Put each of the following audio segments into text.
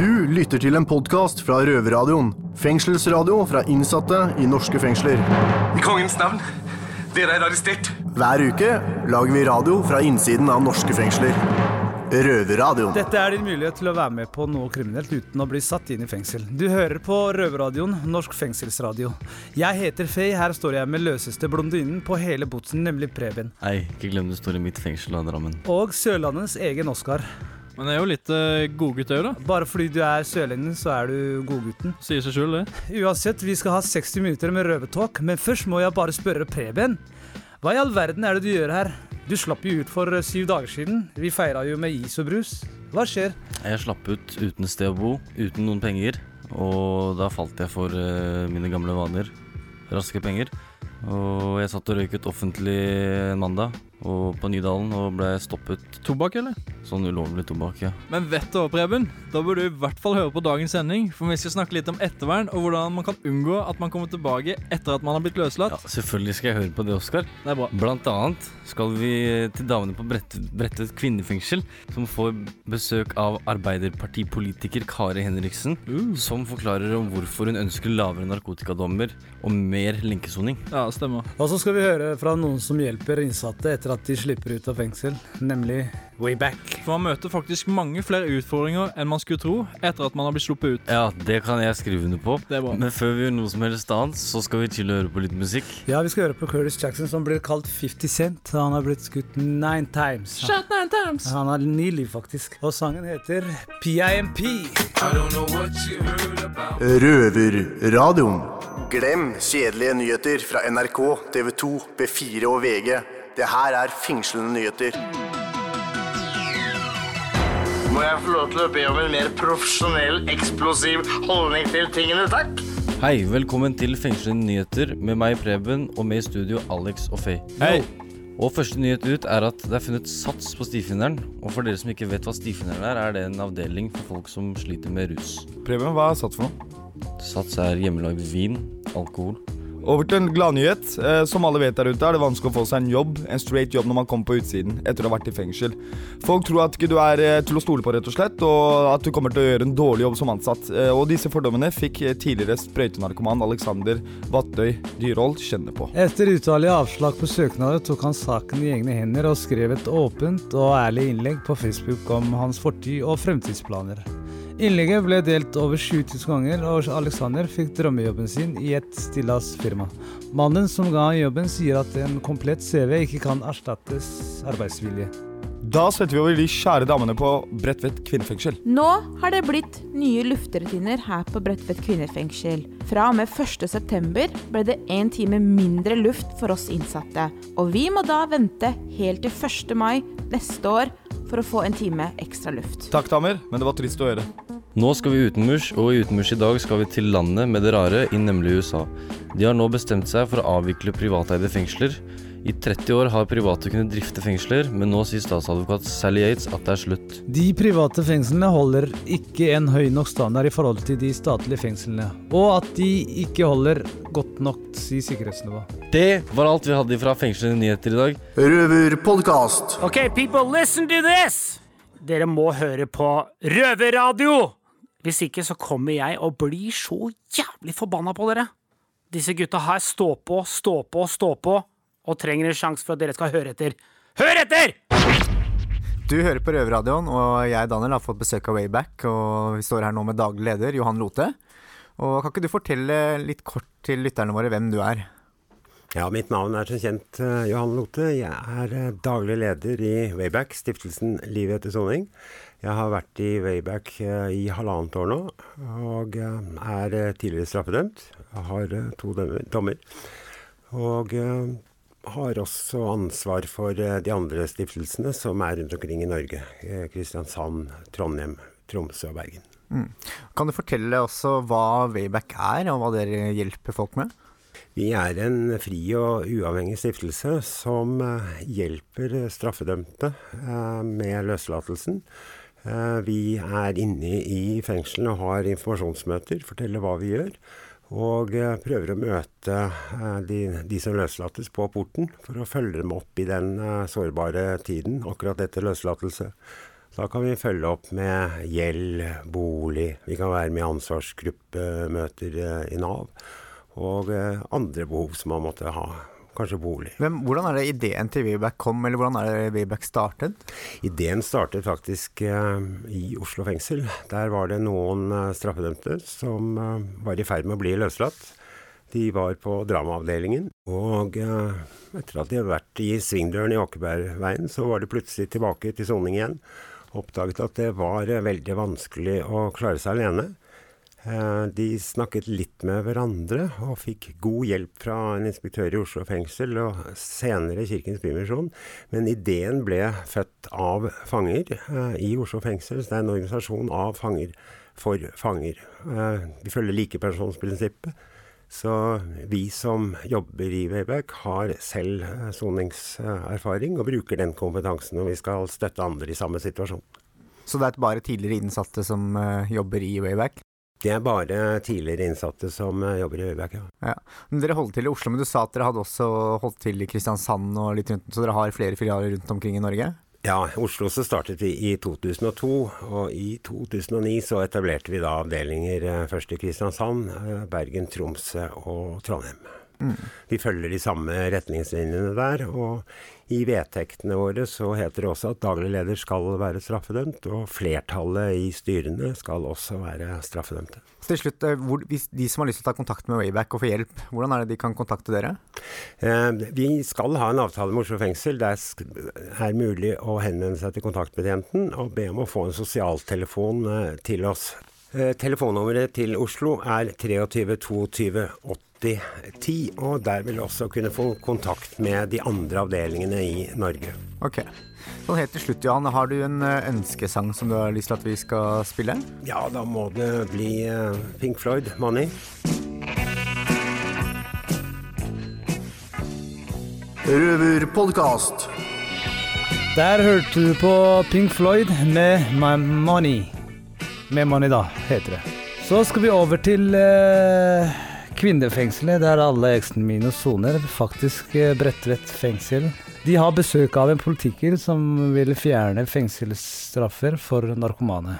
Du lytter til en podkast fra Røverradioen. Fengselsradio fra innsatte i norske fengsler. I kongens navn, dere er arrestert. Hver uke lager vi radio fra innsiden av norske fengsler. Røverradioen. Dette er din mulighet til å være med på noe kriminelt uten å bli satt inn i fengsel. Du hører på Røverradioen, norsk fengselsradio. Jeg heter Faye, her står jeg med løseste blondinen på hele botsen, nemlig Preben. Nei, ikke glem du står i mitt fengsel av Drammen. Og Sørlandets egen Oskar. Men det er jo litt uh, godgutt òg, da. Bare fordi du er sørlending, så er du godgutten. Sier seg sjøl, det. Uansett, vi skal ha 60 minutter med røvertalk, men først må jeg bare spørre Preben. Hva i all verden er det du gjør her? Du slapp jo ut for eh, syv dager siden. Vi feira jo med is og brus. Hva skjer? Jeg slapp ut uten sted å bo, uten noen penger. Og da falt jeg for uh, mine gamle vaner. Raske penger. Og jeg satt og røyket offentlig en mandag og på Nydalen og ble stoppet. Tobakk, eller? Sånn ulovlig tobakk, ja. Men vet du hva, Preben? Da burde du i hvert fall høre på dagens sending. For vi skal snakke litt om ettervern, og hvordan man kan unngå at man kommer tilbake etter at man har blitt løslatt. ja. Selvfølgelig skal jeg høre på det, Oskar. Det er bra. Blant annet skal vi til damene på Bredtvet kvinnefengsel, som får besøk av arbeiderpartipolitiker Kari Henriksen, som forklarer om hvorfor hun ønsker lavere narkotikadommer og mer lenkesoning. Ja, stemmer. Og så skal vi høre fra noen som hjelper innsatte etter at de slipper ut av fengsel, nemlig Wayback. For man møter faktisk mange flere utfordringer enn man skulle tro etter at man har blitt sluppet ut. Ja, det kan jeg skrive under på. Det er bra. Men før vi gjør noe som helst annet, så skal vi chille og høre på litt musikk. Ja, vi skal høre på Curtis Jackson, som blir kalt 50 Cent. Han har blitt skutt nine times. Shot nine times. Han har ni liv, faktisk. Og sangen heter PIMP. Røverradioen. Glem kjedelige nyheter fra NRK, TV 2, B4 og VG. Det her er fengslende nyheter. Må jeg få lov til å be om en mer profesjonell, eksplosiv holdning til tingene, takk? Hei, velkommen til Fengslende nyheter med meg, Preben, og med i studio Alex og Faye. Hei. Og første nyhet ut er at det er funnet sats på stifinneren. Og for dere som ikke vet hva stifinneren er, er det en avdeling for folk som sliter med rus. Preben, hva er Sats for noe? Sats er hjemmelagd vin, alkohol. Over til en gladnyhet. Eh, som alle vet der ute, er det vanskelig å få seg en jobb. En straight jobb når man kommer på utsiden etter å ha vært i fengsel. Folk tror at ikke du er eh, til å stole på, rett og slett, og at du kommer til å gjøre en dårlig jobb som ansatt. Eh, og disse fordommene fikk eh, tidligere sprøytenarkoman Alexander Vattøy Dyrhold kjenne på. Etter utallige avslag på søknader tok han saken i egne hender og skrev et åpent og ærlig innlegg på Facebook om hans fortid og fremtidsplaner. Innlegget ble delt over 7000 ganger, og Alexander fikk drømmejobben sin i et stillas firma. Mannen som ga han jobben, sier at en komplett CV ikke kan erstattes arbeidsvilje. Da setter vi over de kjære damene på Bredtvet kvinnefengsel. Nå har det blitt nye lufterutiner her på Bredtvet kvinnefengsel. Fra og med 1.9 ble det én time mindre luft for oss innsatte. Og vi må da vente helt til 1. mai neste år for å få en time ekstra luft. Takk, damer, men det var trist å høre. Nå skal vi utenmurs, og i utenmurs i dag skal vi til landet med det rare, i nemlig USA. De har nå bestemt seg for å avvikle privateide fengsler. I 30 år har private kunnet drifte fengsler, men nå sier statsadvokat Sally Yates at det er slutt. De private fengslene holder ikke en høy nok standard i forhold til de statlige fengslene, og at de ikke holder godt nok sier sikkerhetsnivå. Det var alt vi hadde fra Fengslende nyheter i dag. Røverpodkast. Ok, people, listen to this! Dere må høre på Røverradio! Hvis ikke så kommer jeg og blir så jævlig forbanna på dere. Disse gutta her står på, står på, står på, og trenger en sjanse for at dere skal høre etter. Hør etter! Du hører på Røverradioen, og jeg Daniel har fått besøk av Wayback. Og vi står her nå med daglig leder Johan Lote. Og Kan ikke du fortelle litt kort til lytterne våre hvem du er? Ja, mitt navn er som kjent eh, Johan Lote. Jeg er eh, daglig leder i Wayback, stiftelsen Livet etter soning. Jeg har vært i Wayback eh, i halvannet år nå, og er tidligere straffedømt. Jeg har to dømmer- dommer. Og har også ansvar for eh, de andre stiftelsene som er rundt omkring i Norge. Eh, Kristiansand, Trondheim, Tromsø og Bergen. Mm. Kan du fortelle også hva Wayback er, og hva dere hjelper folk med? Vi er en fri og uavhengig stiftelse som eh, hjelper straffedømte med løslatelsen. Vi er inne i fengslene og har informasjonsmøter, forteller hva vi gjør. Og prøver å møte eh, de, de som løslates på porten, for å følge dem opp i den eh, sårbare tiden akkurat etter løslatelse. Da kan vi følge opp med gjeld, bolig. Vi kan være med i ansvarsgruppemøter eh, i Nav. Og andre behov som man måtte ha. Kanskje bolig. Men hvordan er det ideen til Wayback kom, eller hvordan er det Wayback startet? Ideen startet faktisk eh, i Oslo fengsel. Der var det noen eh, straffedømte som eh, var i ferd med å bli løslatt. De var på dramaavdelingen, og eh, etter at de hadde vært i svingdøren i Åkebergveien, så var de plutselig tilbake til soning igjen. Oppdaget at det var eh, veldig vanskelig å klare seg alene. Eh, De snakket litt med hverandre og fikk god hjelp fra en inspektør i Oslo fengsel og senere Kirkens Bymisjon. Men ideen ble født av fanger eh, i Oslo fengsel. Så det er en organisasjon av fanger for fanger. Eh, Vi følger likepersonsprinsippet. Så vi som jobber i Wayback har selv eh, soningserfaring og bruker den kompetansen når vi skal støtte andre i samme situasjon. Så det er bare tidligere innsatte som eh, jobber i Wayback? Det er bare tidligere innsatte som eh, jobber i Høyberg, ja. Ja. Men dere holder til i Oslo, men du sa at dere hadde også holdt til i Kristiansand og litt rundt, så dere har flere filialer rundt omkring i Norge? Ja, i Oslo så startet vi i 2002, og i 2009 så etablerte vi da avdelinger eh, først i Kristiansand, eh, Bergen, Tromsø og Trondheim. Mm. Vi følger de samme retningslinjene der, og i vedtektene våre så heter det også at daglig leder skal være straffedømt, og flertallet i styrene skal også være straffedømte. Så til slutt, eh, hvor, hvis de som har lyst til å ta kontakt med Wayback og få hjelp, hvordan er det de kan kontakte dere? Eh, vi skal ha en avtale med Oslo fengsel. Det er, er mulig å henvende seg til kontaktbetjenten og be om å få en sosialtelefon eh, til oss. Eh, telefonnummeret til Oslo er 23 22 80 10, og der vil du også kunne få kontakt med de andre avdelingene i Norge. Ok. Sånn helt til slutt, Johan, har du en eh, ønskesang som du har lyst til at vi skal spille? Ja, da må det bli eh, Pink Floyd, 'Money'. Røverpodkast. Der hørte du på Pink Floyd med My Money. Med Money, da, heter det. Så skal vi over til eh, kvinnefengselet, der alle eksene mine soner. Faktisk eh, Bredtvet fengsel. De har besøk av en politiker som vil fjerne fengselsstraffer for narkomane.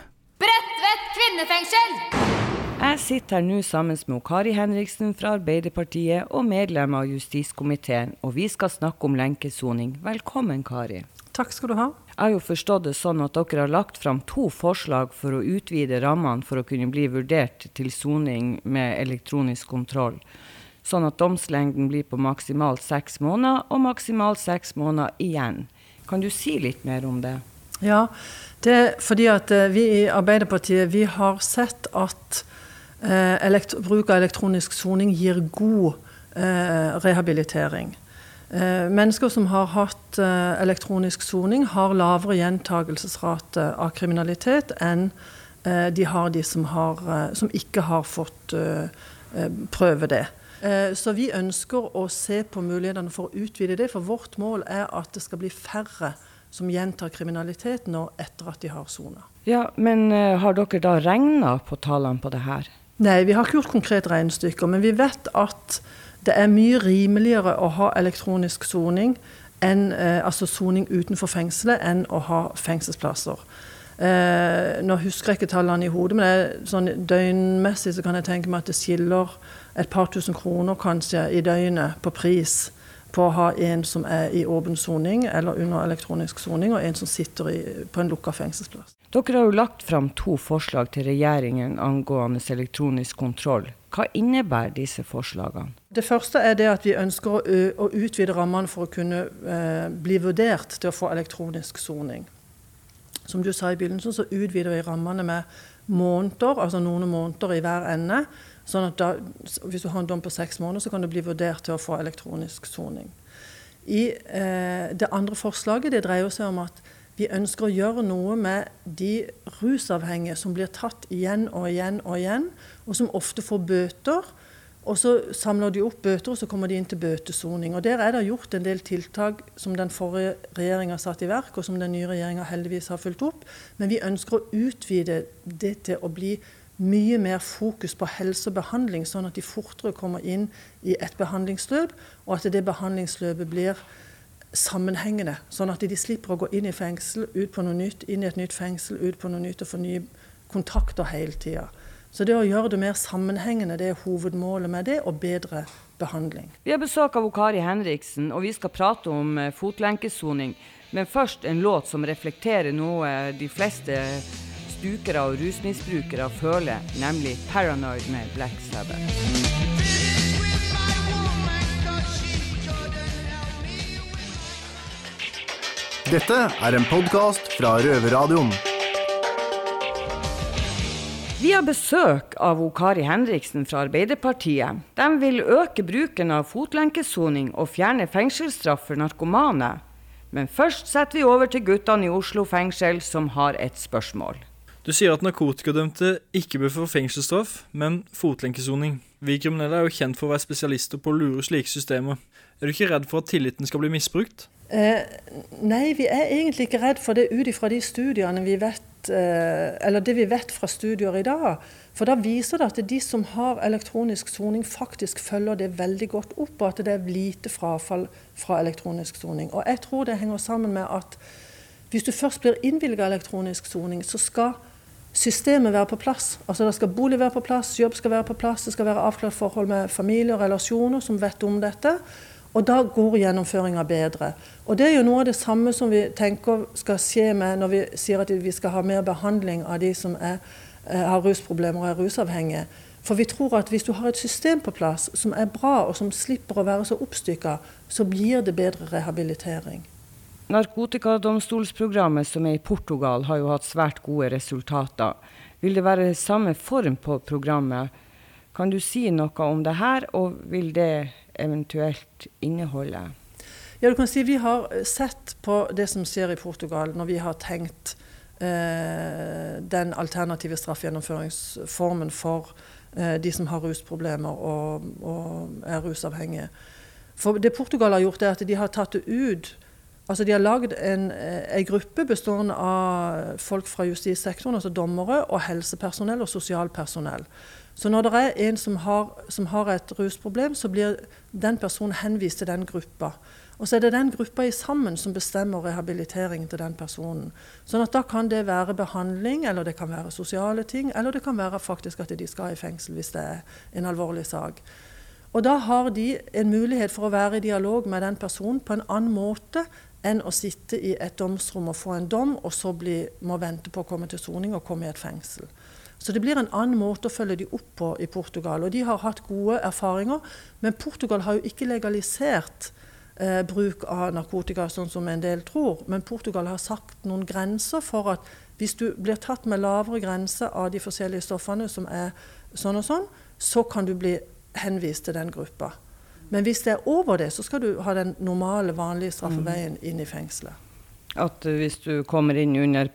Jeg sitter her nå sammen med Kari Henriksen fra Arbeiderpartiet og medlem av justiskomiteen, og vi skal snakke om lenkesoning. Velkommen, Kari. Takk skal du ha. Jeg har jo forstått det sånn at dere har lagt fram to forslag for å utvide rammene for å kunne bli vurdert til soning med elektronisk kontroll. Sånn at domslengden blir på maksimalt seks måneder, og maksimalt seks måneder igjen. Kan du si litt mer om det? Ja, det er fordi at eh, vi i Arbeiderpartiet vi har sett at bruk av elektronisk soning gir god eh, rehabilitering. Eh, mennesker som har hatt eh, elektronisk soning, har lavere gjentagelsesrate av kriminalitet enn eh, de har de som, har, eh, som ikke har fått eh, eh, prøve det. Eh, Så vi ønsker å se på mulighetene for å utvide det, for vårt mål er at det skal bli færre som gjentar kriminalitet nå etter at de har sona. Ja, men eh, har dere da regna på tallene på det her? Nei, vi har ikke gjort konkrete regnestykker, men vi vet at det er mye rimeligere å ha elektronisk soning, enn, eh, altså soning utenfor fengselet, enn å ha fengselsplasser. Eh, nå husker jeg ikke tallene i hodet, men er sånn døgnmessig så kan jeg tenke meg at det skiller et par tusen kroner kanskje i døgnet på pris på å ha en som er i åpen soning eller under elektronisk soning, og en som sitter i, på en lukka fengselsplass. Dere har jo lagt fram to forslag til regjeringen angående elektronisk kontroll. Hva innebærer disse forslagene? Det første er det at vi ønsker å, å utvide rammene for å kunne eh, bli vurdert til å få elektronisk soning. Som du sa i begynnelsen, så utvider vi rammene med måneder, altså noen måneder i hver ende. Sånn at da, hvis du har en dom på seks måneder, så kan du bli vurdert til å få elektronisk soning. I eh, Det andre forslaget det dreier seg om at vi ønsker å gjøre noe med de rusavhengige som blir tatt igjen og igjen og igjen, og som ofte får bøter. Og så samler de opp bøter, og så kommer de inn til bøtesoning. Og Der er det gjort en del tiltak som den forrige regjeringa satte i verk, og som den nye regjeringa heldigvis har fulgt opp. Men vi ønsker å utvide det til å bli mye mer fokus på helse og behandling, sånn at de fortere kommer inn i et behandlingsløp, og at det behandlingsløpet blir sammenhengende. Sånn at de slipper å gå inn i fengsel, ut på noe nytt, inn i et nytt fengsel, ut på noe nytt og få nye kontakter hele tida. Så det å gjøre det mer sammenhengende, det er hovedmålet med det, og bedre behandling. Vi har besøk av Kari Henriksen, og vi skal prate om eh, fotlenkesoning. Men først en låt som reflekterer noe de fleste stukere og rusmisbrukere føler, nemlig 'Paranoid' med Black Sabbath. Dette er en podkast fra Røverradioen. Vi har besøk av Kari Henriksen fra Arbeiderpartiet. De vil øke bruken av fotlenkesoning og fjerne fengselsstraff for narkomane. Men først setter vi over til guttene i Oslo fengsel, som har et spørsmål. Du sier at narkotikadømte ikke bør få fengselsstraff, men fotlenkesoning. Vi kriminelle er jo kjent for å være spesialister på å lure slike systemer. Er du ikke redd for at tilliten skal bli misbrukt? Eh, nei, vi er egentlig ikke redd for det ut ifra de studiene vi vet Eller det vi vet fra studier i dag. For da viser det at de som har elektronisk soning, faktisk følger det veldig godt opp, og at det er lite frafall fra elektronisk soning. Og jeg tror det henger sammen med at hvis du først blir innvilga elektronisk soning, så skal systemet være på plass. Altså Da skal bolig være på plass, jobb skal være på plass, det skal være avklart forhold med familie og relasjoner som vet om dette. Og da går gjennomføringa bedre. Og det er jo noe av det samme som vi tenker skal skje med når vi sier at vi skal ha mer behandling av de som er, eh, har rusproblemer og er rusavhengige. For vi tror at hvis du har et system på plass som er bra, og som slipper å være så oppstykka, så blir det bedre rehabilitering. Narkotikadomstolsprogrammet som er i Portugal, har jo hatt svært gode resultater. Vil det være samme form på programmet? Kan du si noe om det her, og vil det eventuelt inneholde? Ja, du kan si Vi har sett på det som skjer i Portugal, når vi har tenkt eh, den alternative straffegjennomføringsformen for eh, de som har rusproblemer og, og, er rusavhengige. For Det Portugal har gjort, er at de har tatt det ut. Altså De har lagd en, eh, en gruppe bestående av folk fra justissektoren, altså dommere, og helsepersonell og sosialpersonell. Så når det er en som har, som har, et rusproblem, så blir den personen henvist til den gruppa. Og så er det den gruppa i sammen som bestemmer rehabiliteringen til den personen. Sånn at da kan det være behandling, eller det kan være sosiale ting, eller det kan være faktisk at de skal i fengsel hvis det er en alvorlig sak. Og da har de en mulighet for å være i dialog med den personen på en annen måte enn å sitte i et domsrom og få en dom, og så bli, må vente på å komme til soning og komme i et fengsel. Så det blir en annen måte å følge de opp på i Portugal. Og de har hatt gode erfaringer. Men Portugal har jo ikke legalisert eh, bruk av narkotika, sånn som en del tror. Men Portugal har sagt noen grenser for at hvis du blir tatt med lavere grense av de forskjellige stoffene som er sånn og sånn, så kan du bli henvist til den gruppa. Men hvis det er over det, så skal du ha den normale, vanlige straffeveien mm. inn i fengselet. At hvis du kommer inn under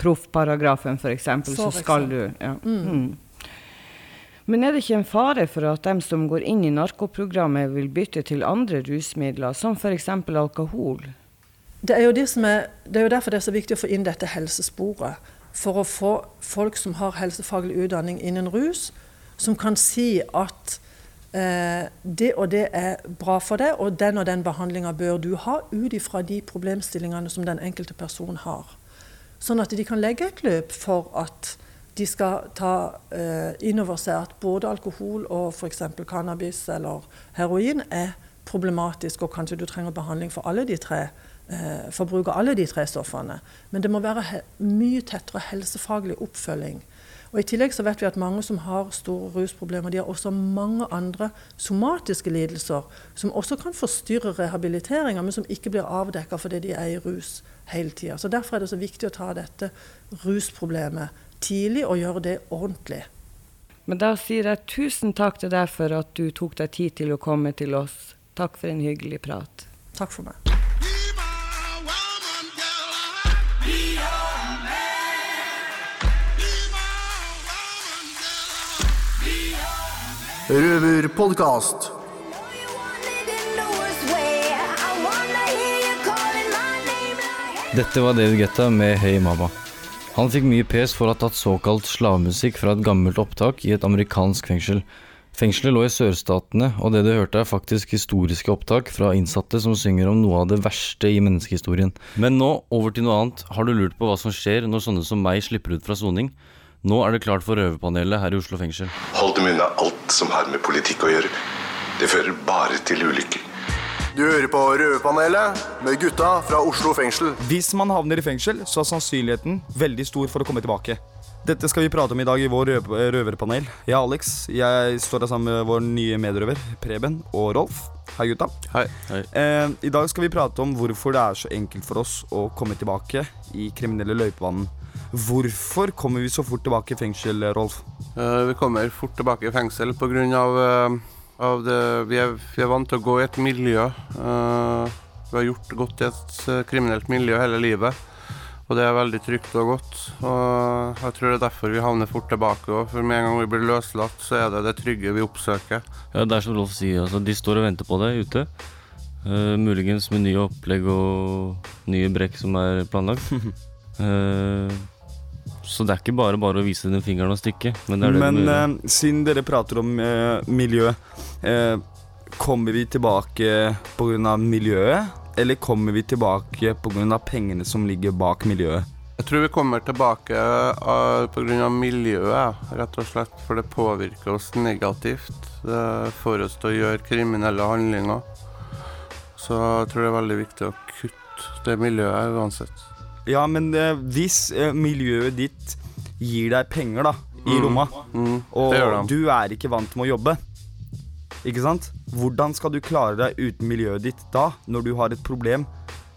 proffparagrafen f.eks., så skal du ja. Mm. Mm. Men er det ikke en fare for at dem som går inn i narkoprogrammet, vil bytte til andre rusmidler, som f.eks. alkohol? Det er, det, er, det er jo derfor det er så viktig å få inn dette helsesporet. For å få folk som har helsefaglig utdanning innen rus, som kan si at Eh, det og det er bra for deg, og den og den behandlinga bør du ha ut ifra de problemstillingene som den enkelte person har. Sånn at de kan legge et løp for at de skal ta eh, inn over seg at både alkohol og f.eks. cannabis eller heroin er problematisk, og kanskje du trenger behandling for alle de tre. Eh, for av alle de tre stoffene. Men det må være mye tettere helsefaglig oppfølging og I tillegg så vet vi at mange som har store rusproblemer, de har også mange andre somatiske lidelser som også kan forstyrre rehabiliteringa, men som ikke blir avdekka fordi de er i rus hele tida. Så Derfor er det så viktig å ta dette rusproblemet tidlig og gjøre det ordentlig. Men da sier jeg tusen takk til deg for at du tok deg tid til å komme til oss. Takk for en hyggelig prat. Takk for meg. Røverpodkast. Dette var David Getta med Hey Mama. Han fikk mye pes for å ha tatt såkalt slavemusikk fra et gammelt opptak i et amerikansk fengsel. Fengselet lå i sørstatene, og det du hørte er faktisk historiske opptak fra innsatte som synger om noe av det verste i menneskehistorien. Men nå over til noe annet. Har du lurt på hva som skjer når sånne som meg slipper ut fra soning? Nå er det klart for røverpanelet her i Oslo fengsel. Hold dem unna alt som har med politikk å gjøre. Det fører bare til ulykker. Du hører på Røverpanelet med gutta fra Oslo fengsel. Hvis man havner i fengsel, så er sannsynligheten veldig stor for å komme tilbake. Dette skal vi prate om i dag i vår røv røverpanel. Jeg er Alex. Jeg står her sammen med vår nye medrøver Preben og Rolf. Hei, gutta. Hei. Eh, I dag skal vi prate om hvorfor det er så enkelt for oss å komme tilbake i kriminelle løypebanen. Hvorfor kommer vi så fort tilbake i fengsel, Rolf? Uh, vi kommer fort tilbake i fengsel pga. Uh, av det vi er, vi er vant til å gå i et miljø. Uh, vi har gjort godt i et eh, kriminelt miljø hele livet. Og det er veldig trygt og godt. Og jeg tror det er derfor vi havner fort tilbake òg. For med en gang vi blir løslatt, så er det det trygge vi oppsøker. Ja, det er som Rolf sier, altså, de står og venter på deg ute. Uh, muligens med nye opplegg og nye brekk som er planlagt. uh, så det er ikke bare bare å vise den fingeren og stikke. Men, det det men uh, siden dere prater om miljø, kommer vi tilbake pga. miljøet? eller kommer vi tilbake pga. pengene som ligger bak miljøet? Jeg tror vi kommer tilbake uh, pga. miljøet, rett og slett. For det påvirker oss negativt. Det får oss til å gjøre kriminelle handlinger. Så jeg tror det er veldig viktig å kutte det miljøet uansett. Ja, men uh, hvis uh, miljøet ditt gir deg penger da, i mm. lomma, mm. og du er ikke vant med å jobbe, ikke sant? Hvordan skal du klare deg uten miljøet ditt da, når du har et problem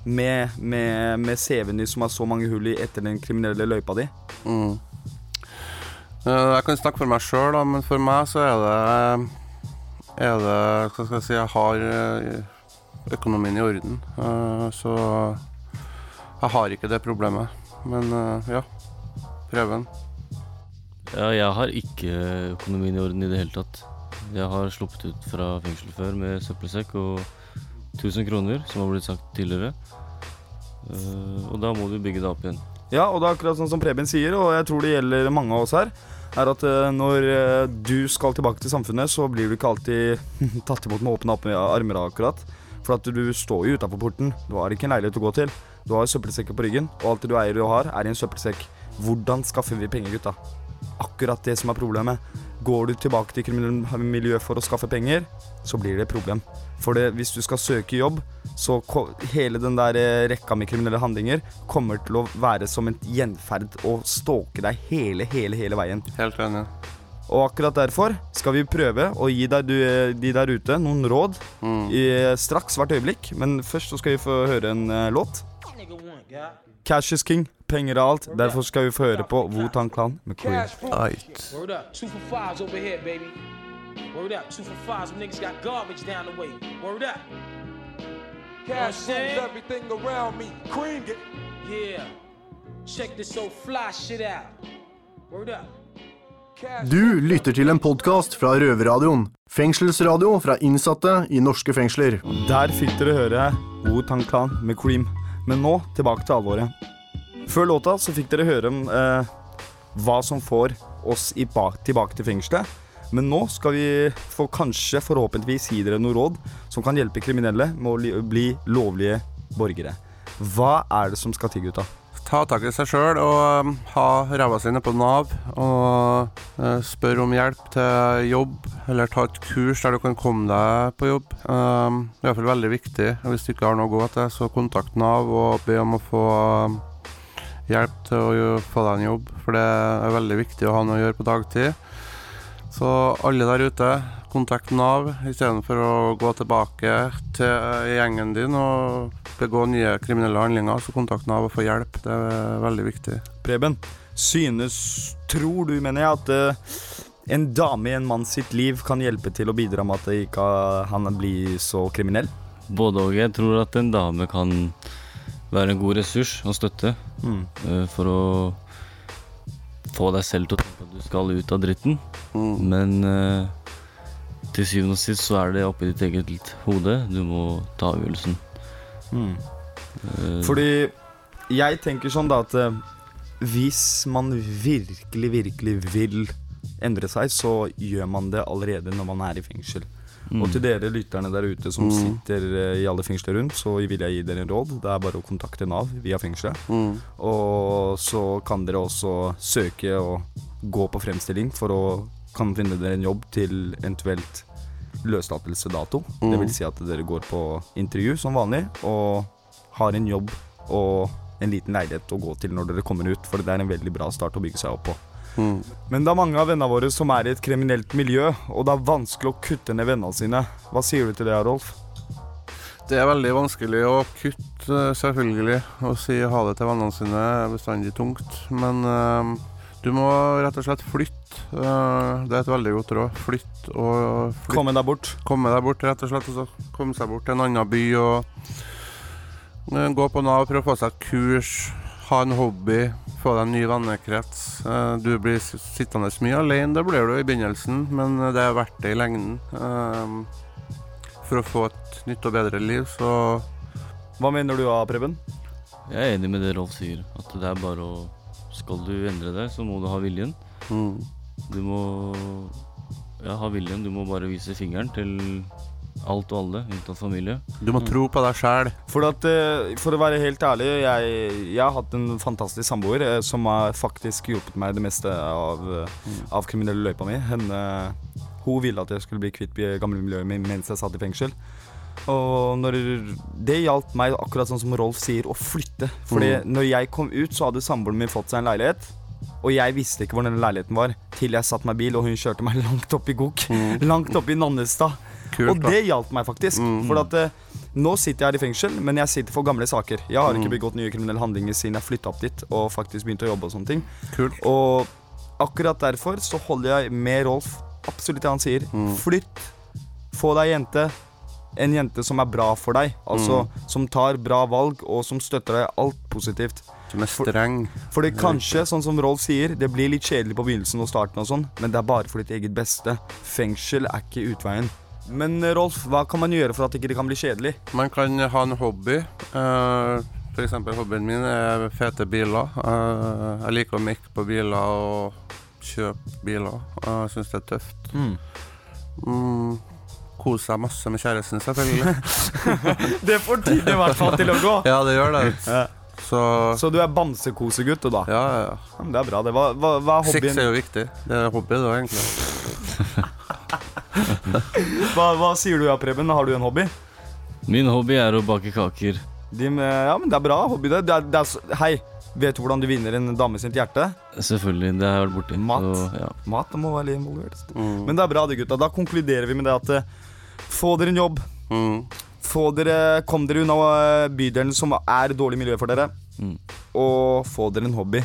med, med, med CV-en din som har så mange hull i etter den kriminelle løypa di? Mm. Jeg kan snakke for meg sjøl, men for meg så er det Er det Hva skal jeg si Jeg har eh, økonomien i orden. Eh, så jeg har ikke det problemet. Men eh, ja. Prøven. Ja, jeg har ikke økonomien i orden i det hele tatt. Jeg har sluppet ut fra fengsel før med søppelsekk og 1000 kroner, som har blitt sagt tidligere. Uh, og da må du bygge det opp igjen. Ja, og det er akkurat sånn som Preben sier, og jeg tror det gjelder mange av oss her, er at uh, når uh, du skal tilbake til samfunnet, så blir du ikke alltid tatt imot med åpne armer, akkurat. For at du står jo utafor porten. Du har ikke en leilighet å gå til. Du har søppelsekker på ryggen, og alt det du eier og har, er i en søppelsekk. Hvordan skaffer vi penger, gutta? Akkurat det som er problemet. Går du tilbake til kriminelle miljø for å skaffe penger, så blir det et problem. For det, hvis du skal søke jobb, så hele den der eh, rekka med kriminelle handlinger kommer til å være som en gjenferd og stalke deg hele, hele, hele veien. Helt enig. Og akkurat derfor skal vi prøve å gi deg, du, eh, de der ute noen råd mm. i, straks hvert øyeblikk. Men først så skal vi få høre en uh, låt. Cash is king. Penger er alt. Derfor skal vi få høre på Wu-Tang Clan med Queen. Right. Word up. Two for fives over here, baby. Word up. Two for fives. Some niggas got garbage down the way. Word up. Cash moves everything around me. Cream it. Yeah. Check this so fly shit out. Word up. Du lytter til en podkast fra Røverradioen. Fengselsradio fra innsatte i norske fengsler. Der fikk dere høre Wu-Tang Clan med Cream. Men nå tilbake til alvoret. Før låta så fikk dere høre om eh, hva som får oss tilbake til fengselet. Men nå skal vi få kanskje, forhåpentligvis, gi dere noen råd som kan hjelpe kriminelle med å bli lovlige borgere. Hva er det som skal til, gutta? Ta tak i seg sjøl og um, ha ræva si på Nav. Og spør spørre om hjelp til jobb, eller ta et kurs der du kan komme deg på jobb. Um, det er iallfall veldig viktig. Hvis du ikke har noe å gå til, så kontakt Nav og be om å få um, hjelp til å få deg en jobb, for det er veldig viktig å ha noe å gjøre på dagtid. Så alle der ute, kontakt Nav istedenfor å gå tilbake til gjengen din og begå nye kriminelle handlinger. Så kontakt Nav og få hjelp. Det er veldig viktig. Preben, synes, tror du, mener jeg, at uh, en dame i en mann sitt liv kan hjelpe til å bidra med at ikke, han blir så kriminell? Både og. Jeg tror at en dame kan være en god ressurs og støtte mm. uh, for å få deg selv til å tenke at du skal ut av dritten. Mm. Men uh, til syvende og sist så er det oppi ditt eget hode. Du må ta avgjørelsen. Mm. Uh, Fordi jeg tenker sånn da at hvis man virkelig, virkelig vil endre seg, så gjør man det allerede når man er i fengsel. Mm. Og til dere lytterne der ute som Mm. sitter eh, i alle fengsler rundt, så vil jeg gi dere en råd. Det er bare å kontakte Nav via fengselet. Mm. Og så kan dere også søke og gå på fremstilling for å kan finne dere en jobb til eventuelt løslatelsesdato. Mm. Det vil si at dere går på intervju som vanlig og har en jobb og en liten leilighet å gå til når dere kommer ut, for det er en veldig bra start å bygge seg opp på. Mm. Men det er mange av vennene våre som er i et kriminelt miljø, og det er vanskelig å kutte ned vennene sine. Hva sier du til det, Rolf? Det er veldig vanskelig å kutte, selvfølgelig. Å si ha det til vennene sine er bestandig tungt. Men eh, du må rett og slett flytte. Eh, det er et veldig godt råd. Flytt og flytt. Komme deg bort. Komme deg bort, rett og slett. Og så komme seg bort til en annen by og eh, gå på Nav, prøve å få seg kurs, ha en hobby, få deg en ny vennekrets. Eh, Du blir sittende mye alene, det blir du i begynnelsen, men det er verdt det i lengden. For å få et nytt og bedre liv, så Hva mener du da, Preben? Jeg er enig med det Rolf sier. At det er bare å Skal du endre deg, så må du ha viljen. Mm. Du må ja, ha viljen. Du må bare vise fingeren til alt og alle, unntatt familie. Du må tro på deg sjæl. For, eh, for å være helt ærlig, jeg, jeg har hatt en fantastisk samboer eh, som har faktisk hjulpet meg det meste av, eh, av kriminelle løypa mi. Henne, hun ville at jeg skulle bli kvitt gamle miljøet mitt mens jeg satt i fengsel. Og når det hjalp meg, akkurat sånn som Rolf sier, å flytte. Fordi Mm. når jeg kom ut, så hadde samboeren min fått seg en leilighet. Og jeg visste ikke hvor denne leiligheten var, til jeg satte meg i bil og hun kjørte meg langt opp i Gok. Langt opp i Nannestad. Kult, og det hjalp meg faktisk. For at uh, nå sitter jeg her i fengsel, men jeg sitter for gamle saker. Jeg har ikke Mm. begått nye kriminelle handlinger siden jeg flytta opp dit og faktisk begynte å jobbe og sånne ting. Kult. Og akkurat derfor så holder jeg med Rolf absolutt det han sier. Flytt. Få deg jente. En jente som er bra for deg. Altså som tar bra valg, og som støtter deg alt positivt. Er streng. For det kanskje, sånn som Rolf sier, det blir litt kjedelig på begynnelsen og starten og sånn, men det er bare for ditt eget beste. Fengsel er ikke utveien. Men eh, Rolf, hva kan man gjøre for at ikke det kan bli kjedelig? Man kan ha en hobby. Uh, for eksempel hobbyen min er fete biler. Uh, jeg liker å mekke på biler og kjøpe biler. Jeg syns det er tøft. Mm. Mm, Kose seg masse med kjæresten, selvfølgelig. det får tiden i hvert fall til å gå. Ja, det gjør det. Ja. Så, Så du er bamsekosegutt, du, da? Ja, ja, Ja, men Det er bra. det. Hva, hva, hva er hobbyen? Sex er jo viktig. Det er hobby, da, egentlig. Hva, hva sier du, ja, Preben? Har du en hobby? Min hobby er å bake kaker. Din, eh, ja, men Det er bra hobby, det. det, er, det er, hei, vet du hvordan du vinner en dame sitt hjerte? Selvfølgelig, det har jeg vært borti. Mat. Så, ja. Mat må være litt involvert. Mm. Men det er bra, det, gutta. Da konkluderer vi med det at eh, få dere en jobb. Mm. Få dere, kom dere unna eh, bydelen som er dårlig miljø for dere. Mm. Og få dere en hobby.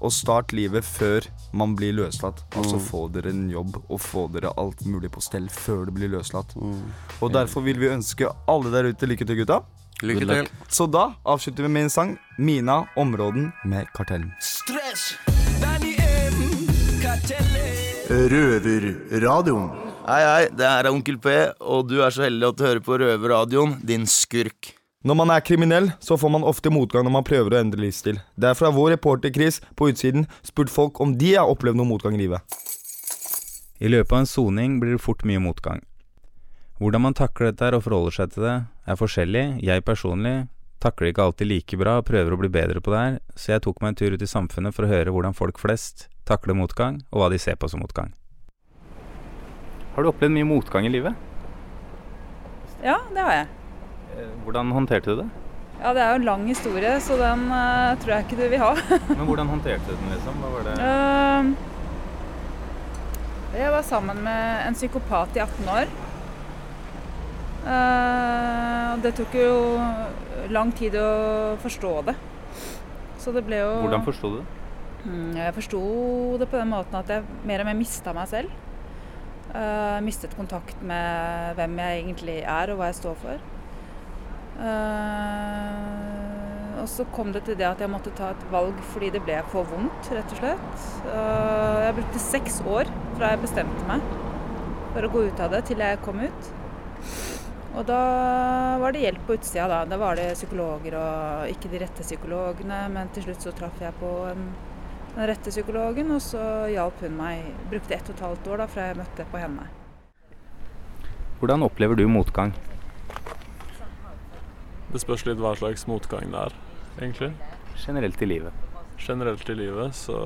Og start livet før man blir løslatt. Altså Mm. få dere en jobb og få dere alt mulig på stell før du blir løslatt. Mm. Og derfor vil vi ønske alle der ute lykke til, gutta. Lykke til. Så da avslutter vi med en sang. Mina Områden med Kartellen. Stress. Danny M. Røverradioen. Hei, hei, det er Onkel P, og du er så heldig at du hører på Røverradioen, din skurk. Når man er kriminell, så får man ofte motgang når man prøver å endre livsstil. Derfor har vår reporter Chris på utsiden spurt folk om de har opplevd noe motgang i livet. I løpet av en soning blir det fort mye motgang. Hvordan man takler dette og forholder seg til det, er forskjellig. Jeg personlig takler ikke alltid like bra og prøver å bli bedre på det her, så jeg tok meg en tur ut i samfunnet for å høre hvordan folk flest takler motgang, og hva de ser på som motgang. Har du opplevd mye motgang i livet? Ja, det har jeg. Hvordan håndterte du det? Ja, Det er jo en lang historie, så den uh, tror jeg ikke du vil ha. Men hvordan håndterte du den, liksom? Hva var det? Uh, jeg var sammen med en psykopat i 18 år. Uh, det tok jo lang tid å forstå det. Så det ble jo Hvordan forsto du det? Mm, Jeg forsto det på den måten at jeg mer og mer mista meg selv. Eh, mistet kontakt med hvem jeg egentlig er og hva jeg står for. Uh, og så kom det til det at jeg måtte ta et valg fordi det ble for vondt, rett og slett. Uh, jeg brukte seks år fra jeg bestemte meg for å gå ut av det, til jeg kom ut. Og da var det hjelp på utsida, da. Da var det psykologer og ikke de rette psykologene, men til slutt så traff jeg på en den rette psykologen, og så hjalp hun meg. Brukte ett og et halvt år da fra jeg møtte på henne. Hvordan opplever du motgang? Det spørs litt hva slags motgang det er, egentlig. Generelt i livet. Generelt i livet så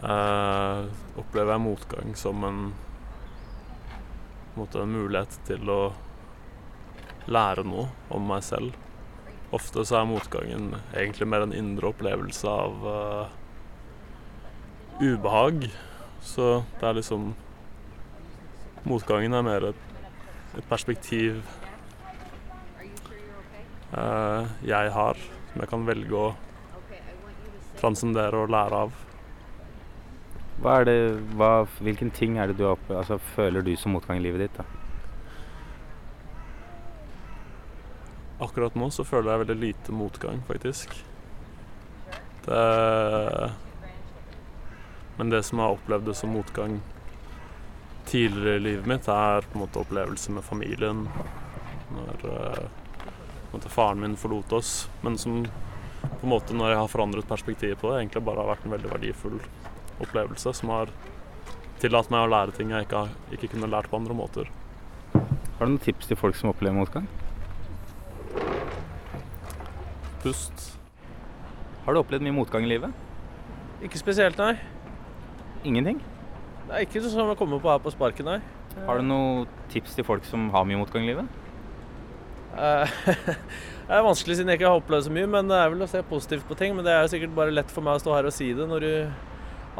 eh, opplever jeg motgang som en, en, måte en mulighet til å lære noe om meg selv. Ofte så er motgangen egentlig mer en indre opplevelse av uh, ubehag. Så det er liksom Motgangen er mer et, et perspektiv uh, jeg har, som jeg kan velge å transcendere og lære av. Hva er det, hva, hvilken ting er det du altså, føler du som motgang i livet ditt? da? Akkurat nå så føler jeg veldig lite motgang, faktisk. Det Men det som jeg har opplevd som motgang tidligere i livet mitt, er på en måte opplevelse med familien. Når uh, måte, faren min forlot oss. Men som på en måte når jeg har forandret perspektivet på det, egentlig bare har vært en veldig verdifull opplevelse som har tillatt meg å lære ting jeg ikke, ikke kunne lært på andre måter. Har du noen tips til folk som opplever motgang? Pust. Har du opplevd mye motgang i livet? Ikke spesielt, nei. Ingenting? Det er ikke sånn som jeg kommer på her på sparket, nei. Har du noen tips til folk som har mye motgang i livet? Eh, det er vanskelig siden jeg ikke har opplevd så mye, men det er vel å se positivt på ting. Men det er sikkert bare lett for meg å stå her og si det når du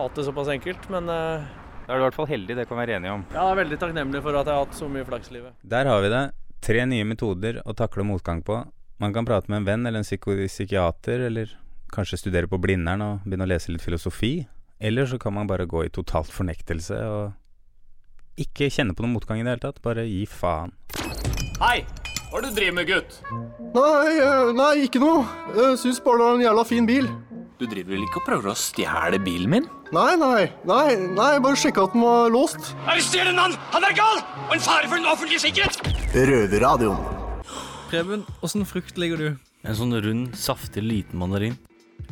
alt det såpass enkelt, men uh, Da er du i hvert fall heldig, det kan vi være enige om. Ja, jeg er veldig takknemlig for at jeg har hatt så mye flaks i livet. Der har vi det. Tre nye metoder å takle motgang på. Man kan prate med en venn eller en psykiater, eller kanskje studere på Blindern og begynne å lese litt filosofi. Eller så kan man bare gå i totalt fornektelse og ikke kjenne på noen motgang i det hele tatt. Bare gi faen. Hei! Hva er det du driver med, gutt? Nei, eh, nei, ikke noe. Jeg syns bare det var en jævla fin bil. Du driver vel ikke og prøver å stjele bilen min? Nei, nei, nei, nei, bare sjekka at den var låst. Arrester en mann! Han er gal! Og en fare for den offentlige sikkerhet! Røverradioen. Preben, åssen frukt liker du? En sånn rund, saftig liten mandarin.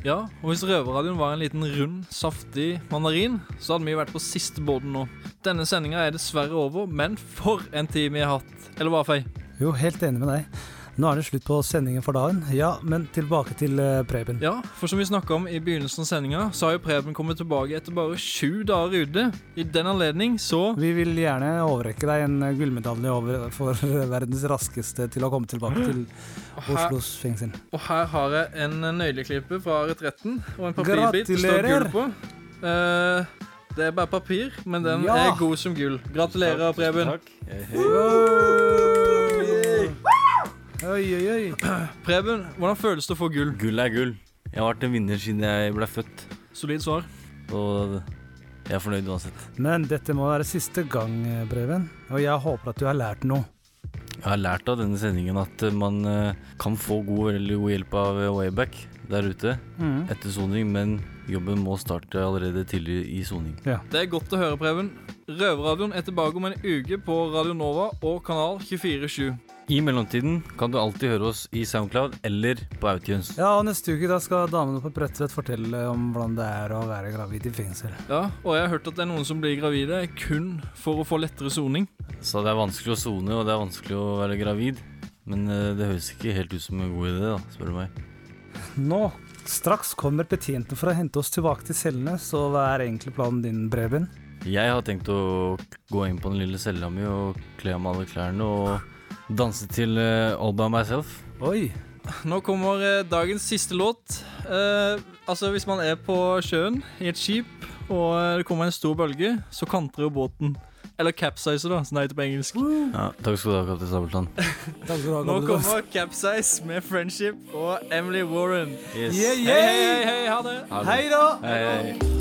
Ja, og hvis Røverradioen var en liten rund, saftig mandarin, så hadde vi vært på siste båten nå. Denne sendinga er dessverre over, men for en tid vi har hatt. Eller hva, Fei? Jo, helt enig med deg. Nå er det slutt på sendingen for dagen. Ja, men tilbake til uh, Preben. Ja, for som vi snakka om i begynnelsen av sendinga, så har jo Preben kommet tilbake etter bare sju dager ute. I den anledning så Vi vil gjerne overrekke deg en uh, gullmedalje over for uh, verdens raskeste til å komme tilbake til Oslos fengsel. Og her har jeg en nøyleklype fra retretten og en papirbit det står gull på. det er bare papir, men den Ja. er god som gull. Gratulerer, Preben. Oi, oi, oi. Preben, hvordan føles det å få gull? Gull er gull. Jeg har vært en vinner siden jeg ble født. Solid svar. Og jeg er fornøyd uansett. Men dette må være siste gang, eh, Preben. Og jeg håper at du har lært noe. Jeg har lært av denne sendingen at eh, man eh, kan få god, veldig god hjelp av Wayback der ute mm. etter soning, men jobben må starte allerede tidlig i soning. Det er godt å høre, Preben. Røverradioen er tilbake om en uke på Radio Nova og kanal 247. I mellomtiden kan du alltid høre oss i Soundcloud eller på Outtunes. Ja, og neste uke da skal damene på Bredtvet fortelle om hvordan det er å være gravid i fengsel. Ja, og jeg har hørt at det er noen som blir gravide kun for å få lettere soning. Så det er vanskelig å sone, og det er vanskelig å være gravid. Men eh, det høres ikke helt ut som en god idé, da, spør du meg. Nå, straks kommer betjenten for å hente oss tilbake til cellene, så hva er egentlig planen din, Breben? Jeg har tenkt å gå inn på den lille cella mi og kle av meg alle klærne og danse til uh, All By Myself. Oi. Nå kommer uh, dagens siste låt. Uh, altså, hvis man er på sjøen i et skip, og det kommer en stor bølge, så kantrer jo båten. Eller capsize, da, som det heter på engelsk. Ja, takk skal du ha, kaptein Sabeltann. Takk skal du ha, Nå kommer Capsize med Friendship og Emily Warren. Yes. Yeah, Hei, yeah. hei, hei, ha det. Ha det. Hei da! Hei, hei.